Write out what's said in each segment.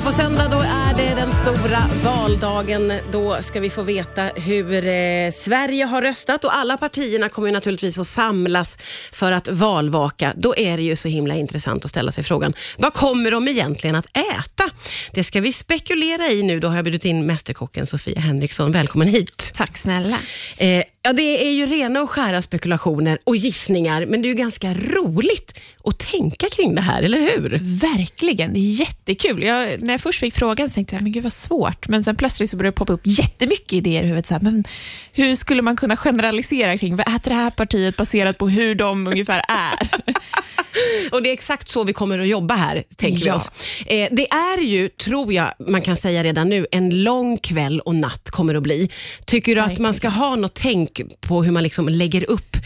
Ja, på söndag då är det den stora valdagen. Då ska vi få veta hur eh, Sverige har röstat och alla partierna kommer naturligtvis att samlas för att valvaka. Då är det ju så himla intressant att ställa sig frågan, vad kommer de egentligen att äta? Det ska vi spekulera i nu. Då har jag bjudit in Mästerkocken Sofia Henriksson. Välkommen hit. Tack snälla. Eh, ja, det är ju rena och skära spekulationer och gissningar, men det är ju ganska roligt att tänka kring det här, eller hur? Verkligen, det är jättekul. Jag, när jag först fick frågan så tänkte jag, men gud vad svårt. Men sen plötsligt så började det poppa upp jättemycket idéer i huvudet. Så här, men hur skulle man kunna generalisera kring, vad äter det här partiet baserat på hur de ungefär är? Och det är exakt så vi kommer att jobba här, tänker vi Ja. oss. Eh, det är ju, tror jag, man kan säga redan nu, en lång kväll och natt kommer att bli. Tycker du att man ska ha något tänk på hur man liksom lägger upp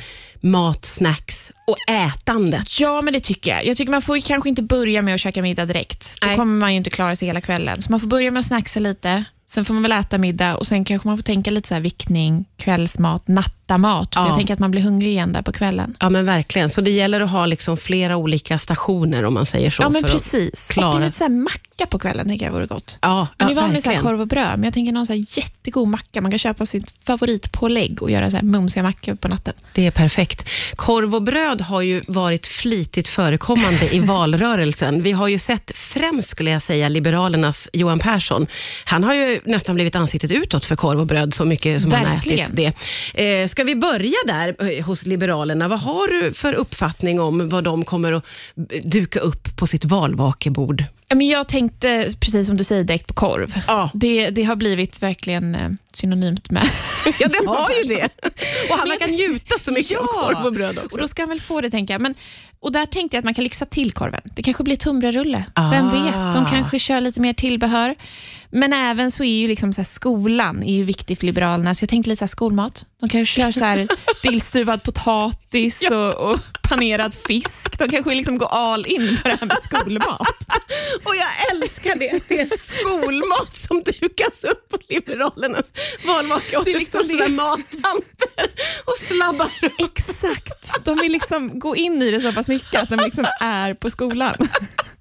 mat, snacks och ätandet? Ja, men det tycker jag. Jag tycker man får kanske inte börja med att käka middag direkt. Då Nej. kommer man ju inte klara sig hela kvällen. Så man får börja med att snacksa lite, sen får man väl äta middag och sen kanske man får tänka lite så här viktning, kvällsmat, nattamat. För Ja. jag tänker att man blir hungrig igen där på kvällen. Ja men verkligen, så det gäller att ha liksom flera olika stationer om man säger så. Ja, men precis. klara- Och en lite så macka på kvällen tänker jag vore gott. Ja, Men ja ni var med så verkligen. korv och bröd, men jag tänker någon så jättegod macka. Man kan köpa sitt favoritpålägg och göra så mumsiga mackor på natten. Det är perfekt. Korv och bröd har ju varit flitigt förekommande i valrörelsen. Vi har ju sett främst, skulle jag säga, Liberalernas Johan Persson. Han har ju nästan blivit ansiktet utåt för korv och bröd, så mycket som han har Verkligen. ätit det. Eh, ska vi börja där eh, hos Liberalerna? Vad har du för uppfattning om vad de kommer att duka upp på sitt valvakebord? Ja, jag tänkte, precis som du säger, direkt på korv. Ja. Det, det har blivit verkligen eh, synonymt med... Ja, det har ju det. Och han kan njuta så mycket av korv och bröd också. Och då ska han väl få det, tänker jag. Men, och där tänkte jag att man kan lyxa till korven. Det kanske blir tunnbrödsrulle. Ah. Vem vet? De kanske kör lite mer tillbehör. Men även så är ju liksom så skolan är ju viktig för Liberalerna, så jag tänkte lite så skolmat. De kanske kör så här dillstuvad potatis och, och panerad fisk. De kanske liksom går all in på det här med skolmat. Och jag älskar det. Det är skolmat som dukas upp på Liberalernas valvaka. Och det är liksom det. sådana mattanter och slabbar runt. Exakt. De vill liksom gå in i det så pass mycket att de liksom är på skolan.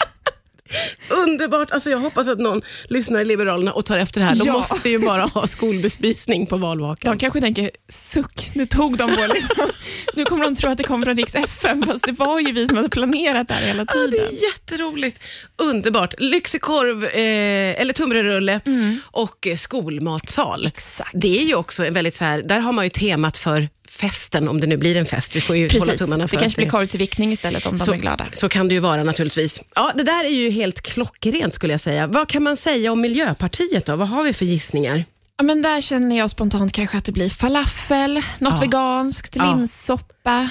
Underbart. Alltså jag hoppas att någon lyssnar i Liberalerna och tar efter det här. De Ja. måste ju bara ha skolbespisning på valvakan. De kanske tänker, suck, nu tog de vår... Liksom. Nu kommer de tro att det kommer från Rix FM, fast det var ju vi som hade planerat det här hela Ja, det tiden. är jätteroligt. Underbart. Lyxig korv, eh, eller tunnbrödsrulle och eh, skolmatsal. Mm. Exakt. Det är ju också en väldigt så här, där har man ju temat för festen, om det nu blir en fest. Vi får ju hålla Precis. tummarna Det för kanske att blir korv till viktning istället om de är glada. Så kan det ju vara naturligtvis. Ja, det där är ju helt klockrent skulle jag säga. Vad kan man säga om Miljöpartiet då? Vad har vi för gissningar? Ja, men där känner jag spontant kanske att det blir falafel, något Ja. veganskt, Ja. linssoppa.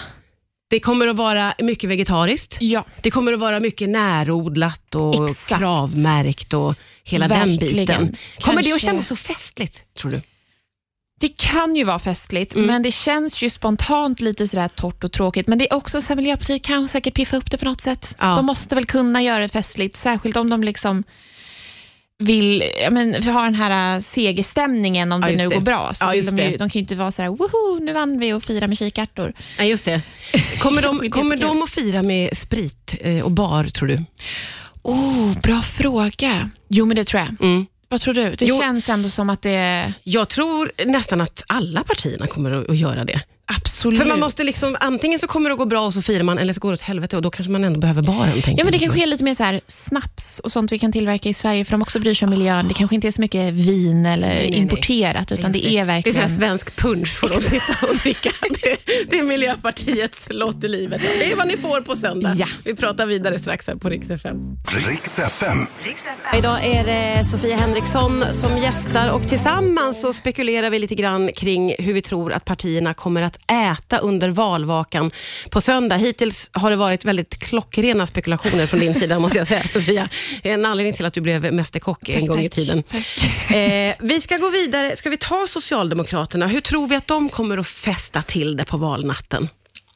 Det kommer att vara mycket vegetariskt. Ja, Det kommer att vara mycket närodlat och Exakt. kravmärkt och hela den Verkligen. biten. Kommer det att Kanske- kännas så festligt, tror du? Det kan ju vara festligt, Mm. men det känns ju spontant lite sådär torrt och tråkigt. Men det är också så här, Miljöpartiet kan säkert piffa upp det på något sätt. Ja. De måste väl kunna göra det festligt, särskilt om de liksom vill ja, men, ha den här äh, segerstämningen om det nu det. går bra. Så Ja, de, ju, de kan ju inte vara så här, woho, nu vann vi och fira med kikärtor. Nej, just det. Kommer, de, kommer de att fira med sprit eh, och bar, tror du? Oh, bra fråga. Jo, men det tror jag. Mm. Vad tror du? Det Jo. känns ändå som att det... Jag tror nästan att alla partierna kommer att, att göra det. Absolut. För man måste liksom, antingen så kommer det att gå bra och så firar man, eller så går det åt helvete och då kanske man ändå behöver baren. tänker Ja, men det kanske är lite mer så här snaps och sånt vi kan tillverka i Sverige, för de också bryr sig om miljön. Det kanske inte är så mycket vin eller nej, nej. importerat, utan Just det är Det är verkligen... så här svensk punch får de sitta och dricka. Det, det är Miljöpartiets lott i livet. Det är vad ni får på söndag. Ja. Vi pratar vidare strax här på Rix FM. Riks FM. Idag är det Sofia Henriksson som gästar och tillsammans så spekulerar vi lite grann kring hur vi tror att partierna kommer att äta under valvakan på söndag. Hittills har det varit väldigt klockrena spekulationer från din sida måste jag säga Sofia. En anledning till att du blev mästerkock en Tack, gång i tack. tiden. Eh, vi ska gå vidare. Ska vi ta Socialdemokraterna? Hur tror vi att de kommer att festa till det på valnatten?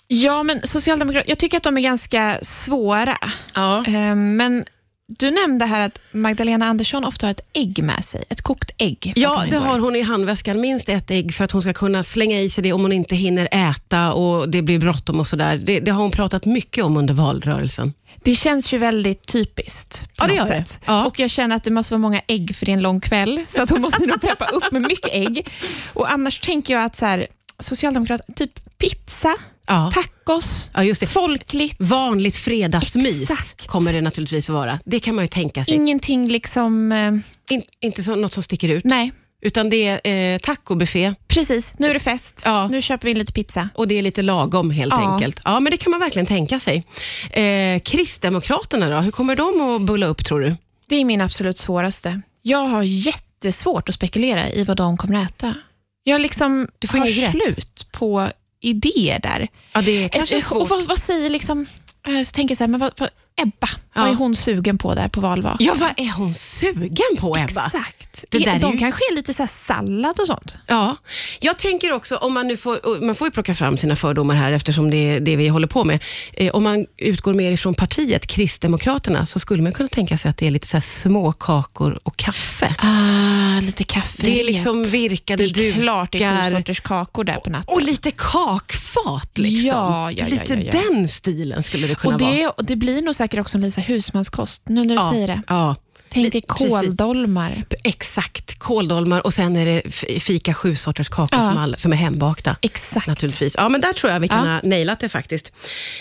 Ja, men Socialdemokraterna, jag tycker att de är ganska svåra. Ja. Eh, Men Du nämnde här att Magdalena Andersson ofta har ett ägg med sig, ett kokt ägg. Ja, det har hon i handväskan, minst ett ägg för att hon ska kunna slänga i sig det om hon inte hinner äta och det blir bråttom och sådär. Det, det har hon pratat mycket om under valrörelsen. Det känns ju väldigt typiskt. Ja, det gör det. Ja. Och Jag känner att det måste vara många ägg för det är en lång kväll, så att hon måste nog preppa upp med mycket ägg. Och Annars tänker jag att så här, Socialdemokraterna, typ pizza, Ja. tacos, Ja, just det. folkligt. Vanligt fredagsmys Exakt. kommer det naturligtvis att vara. Det kan man ju tänka sig. Ingenting liksom... Eh, In, inte så, något som sticker ut, nej, utan det är eh, tacobuffé precis. Nu är det fest. Ja. Nu köper vi in lite pizza. och det är lite lagom helt Ja. enkelt. Ja, men det kan man verkligen tänka sig. Eh, Kristdemokraterna då, hur kommer de att bulla upp tror du? Det är min absolut svåraste. Jag har jättesvårt att spekulera i vad de kommer att äta. Jag liksom Du får har inget grepp. slut på idéer där. Ja, det är kanske är Eh, Och svårt. vad, vad säger liksom, eh, så tänker jag så här, men vad, vad, Ebba, Ja. vad är hon sugen på där på valvak? Ja, vad är hon sugen på Ebba? Exakt. Det där är de ju- kanske är lite så här sallad och sånt. Ja, jag tänker också, om man nu får, man får ju plocka fram sina fördomar här eftersom det är det vi håller på med. Eh, om man utgår mer ifrån partiet, Kristdemokraterna, så skulle man kunna tänka sig att det är lite så här små kakor och kaffe. Ah, lite kaffe. Det är liksom virkade det är klart det är dukar sorters kakor där på natten. och lite kakfat. Liksom. Ja, ja, ja, lite den stilen skulle det kunna Och vara. det, och det blir nog säkert också en här husmanskost, nu när du ja, säger det. Ja, Tänk dig kåldolmar. exakt. Kåldolmar och sen är det fika sju sorters kakor Ja. som, alla, som är hembakta. Exakt. Naturligtvis. Ja, men där tror jag vi kan Ja. ha nailat det faktiskt.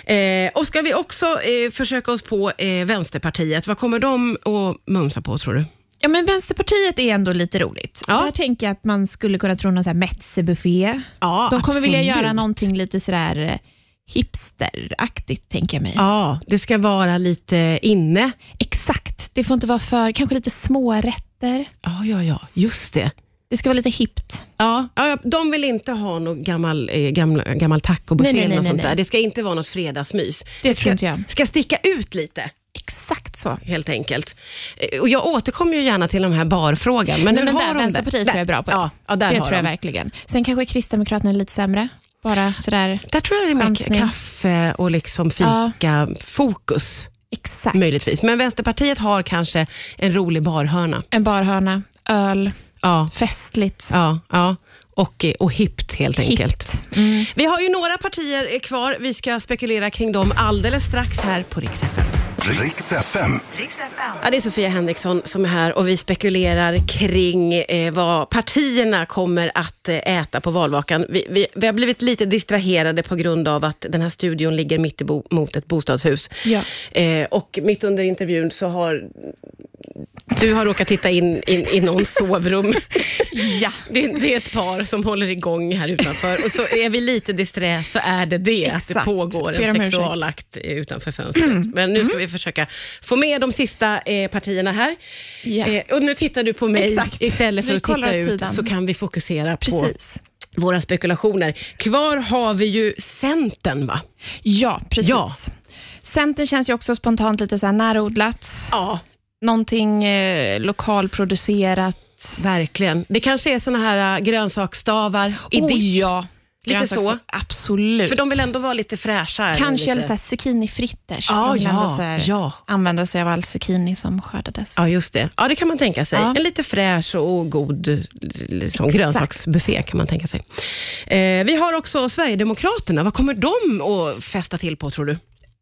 Eh, och ska vi också eh, försöka oss på eh, Vänsterpartiet, vad kommer de att mumsa på tror du? Ja, men Vänsterpartiet är ändå lite roligt. Ja. Där tänker jag att man skulle kunna tro någon Metzebuffé. Ja, De kommer vilja absolut. göra någonting lite sådär eh, hipsteraktigt, tänker jag mig. Ja, det ska vara lite inne. Exakt. Det får inte vara för, kanske lite smårätter. Ja, ja, ja, just det. Det ska vara lite hippt. Ja, ja, de vill inte ha någon gammal, eh, gamla, gammal tacobuffé Nej, nej, nej, sånt nej, där. Det ska inte vara något fredagsmys. Det ska, tror inte jag. ska sticka ut lite. Exakt så. helt enkelt. Eh, Och jag återkommer ju gärna till de här barfrågan. Men, Nej, men har där, de det? Vänsterpartiet tror jag är bra på det. Ja, ja där det tror jag de. verkligen. Sen kanske Kristdemokraterna är lite sämre. Bara sådär. Där tror jag det är mycket kaffe och liksom fika-fokus, Exakt. möjligtvis. Men Vänsterpartiet har kanske en rolig barhörna. En barhörna, öl, Ja, festligt. ja, ja. Och, eh, och hippt helt enkelt. Hippt. Mm. Vi har ju några partier kvar. Vi ska spekulera kring dem alldeles strax här på Rix FM. Riks FM. Ja, det är Sofia Henriksson som är här och vi spekulerar kring eh, vad partierna kommer att eh, äta på valvakan. Vi, vi, vi har blivit lite distraherade på grund av att den här studion ligger mitt emot ett bostadshus. Ja. Eh, och mitt under intervjun så har du har råkat titta in, i någons sovrum. Ja. Det, det är ett par som håller igång här utanför och så är vi lite disträ så är det det, att det Exakt. pågår en sexualakt utanför fönstret. Men nu ska vi försöka få med de sista eh, partierna här. Ja. Eh, och nu tittar du på mig Exakt. istället för Vi att titta ut sidan. så kan vi fokusera på Precis. våra spekulationer. Kvar har vi ju Centern va? Ja, precis. Ja. Centern känns ju också spontant lite så här närodlat. Ja, Någonting eh, lokalproducerat. verkligen. Det kanske är såna här äh, grönsaksstavar i oh, dipp. ja. Lite så. Absolut. För de vill ändå vara lite fräscha. eller Kanske eller lite... så här zucchinifritters. Ja, De vill ändå ja, så här ja. Använda sig av all zucchini som skördades. Ja, just det. Ja, det kan man tänka sig. Ja. En lite fräsch och god liksom, Exakt. grönsaksbuffé kan man tänka sig. Eh, vi har också Sverigedemokraterna. Vad kommer de att fästa till på tror du?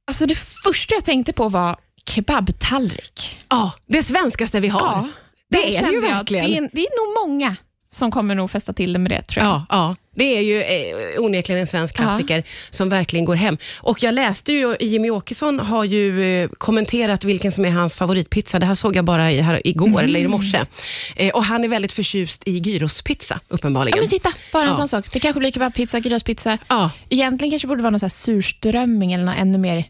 Alltså det första jag tänkte på var kebabtallrik. Ja, det svenskaste vi har. Ja, det är det ju verkligen. Det är, det är nog många som kommer nog fästa till det med det tror jag. Ja, ja, det är ju eh, onekligen en svensk Ja. klassiker som verkligen går hem. Och jag läste ju, Jimmy Åkesson har ju eh, kommenterat vilken som är hans favoritpizza. Det här såg jag bara i, här, igår Mm. eller i morse. Eh, och han är väldigt förtjust i gyrospizza, uppenbarligen. Ja, men titta, bara en Ja. sån sak. Det kanske blir kebabpizza, gyrospizza. Ja. Egentligen kanske borde vara någon så här surströmming eller något ännu mer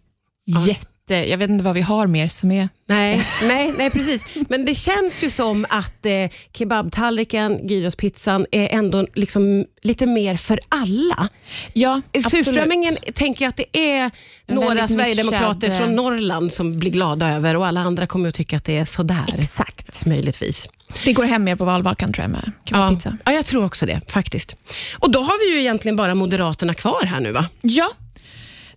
jätte... Jag vet inte vad vi har mer som är... Nej, nej, nej, precis. Men det känns ju som att eh, kebabtallriken, gyrospizzan är ändå liksom lite mer för alla. Ja, Surströmmingen tänker jag att det är några sverigedemokrater nischad, eh, från Norrland som blir glada över och alla andra kommer att tycka att det är sådär. Exakt. Möjligtvis. Det går hem mer på valvakan tror jag med Ja, kebabpizza. ja, jag tror också det faktiskt. Och då har vi ju egentligen bara Moderaterna kvar här nu va? Ja.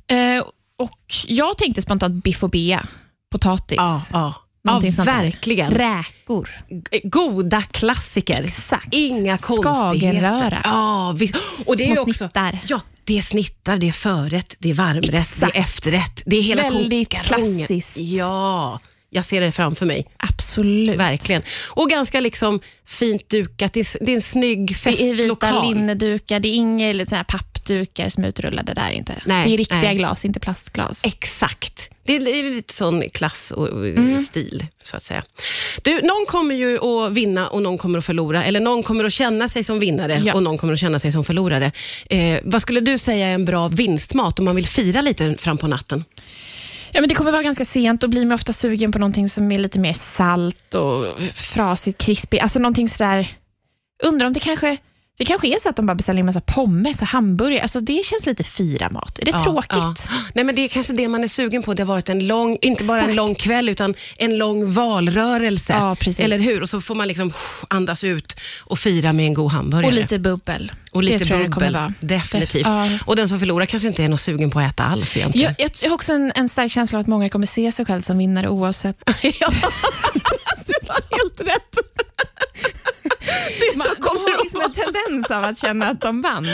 Eh, och jag tänkte spontant biff och bea, potatis. Ja, ja. Någonting sånt där. verkligen. Räkor. Goda klassiker. Exakt. Inga konstigheter. Skagenröra. Ja, visst. Och det är Små ju också, snittar. Ja, det är snittar, det är förrätt, det är varmrätt, det Exakt. är efterrätt. Det är hela Väldigt konkarongen. klassiskt. Ja, jag ser det framför mig. Absolut. Verkligen. Och ganska liksom fint dukat. Det är, det är en snygg Det är vita festlokal. linnedukar, det är inga lite pappdukar som är utrullade där inte. Nej, det är riktiga nej. glas, inte plastglas. Exakt. Det är lite sån klass och och Mm. stil, så att säga. Du, någon kommer ju att vinna och någon kommer att förlora. Eller någon kommer att känna sig som vinnare Ja. och någon kommer att känna sig som förlorare. Eh, vad skulle du säga är en bra vinstmat om man vill fira lite fram på natten? Ja, men det kommer vara ganska sent och blir man ofta sugen på någonting som är lite mer salt och frasigt, krispigt. Alltså någonting sådär... Undrar om det kanske... Det kanske är så att de bara beställer in massa pommes och hamburgare. Alltså det känns lite fira-mat. Är det Ja, tråkigt? ja. Nej, men det är kanske det man är sugen på. Det har varit en lång, inte bara en Exakt. lång kväll, utan en lång valrörelse. Ja. Eller hur? Och så får man liksom andas ut och fira med en god hamburgare. Och lite bubbel. Och lite det tror jag det kommer vara. Definitivt. Def- ja. Och den som förlorar kanske inte är något sugen på att äta alls egentligen. Jag, jag, jag har också en, en stark känsla av att många kommer se sig själv som vinnare oavsett. Ja, det var helt rätt. Det Man, så de kommer har liksom en tendens av att känna att de vann.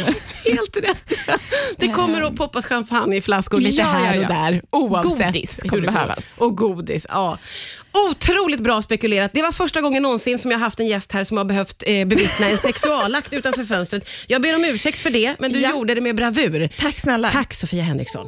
Helt rätt. Det kommer att poppas champagne i flaskor lite Ja, ja, här och ja. där. Oavsett Godis hur det går. behövas. Och godis, ja. Otroligt bra spekulerat. Det var första gången någonsin som jag haft en gäst här som har behövt eh, bevittna en sexualakt utanför fönstret. Jag ber om ursäkt för det, men du Ja. gjorde det med bravur. Tack snälla. Tack Sofia Henriksson.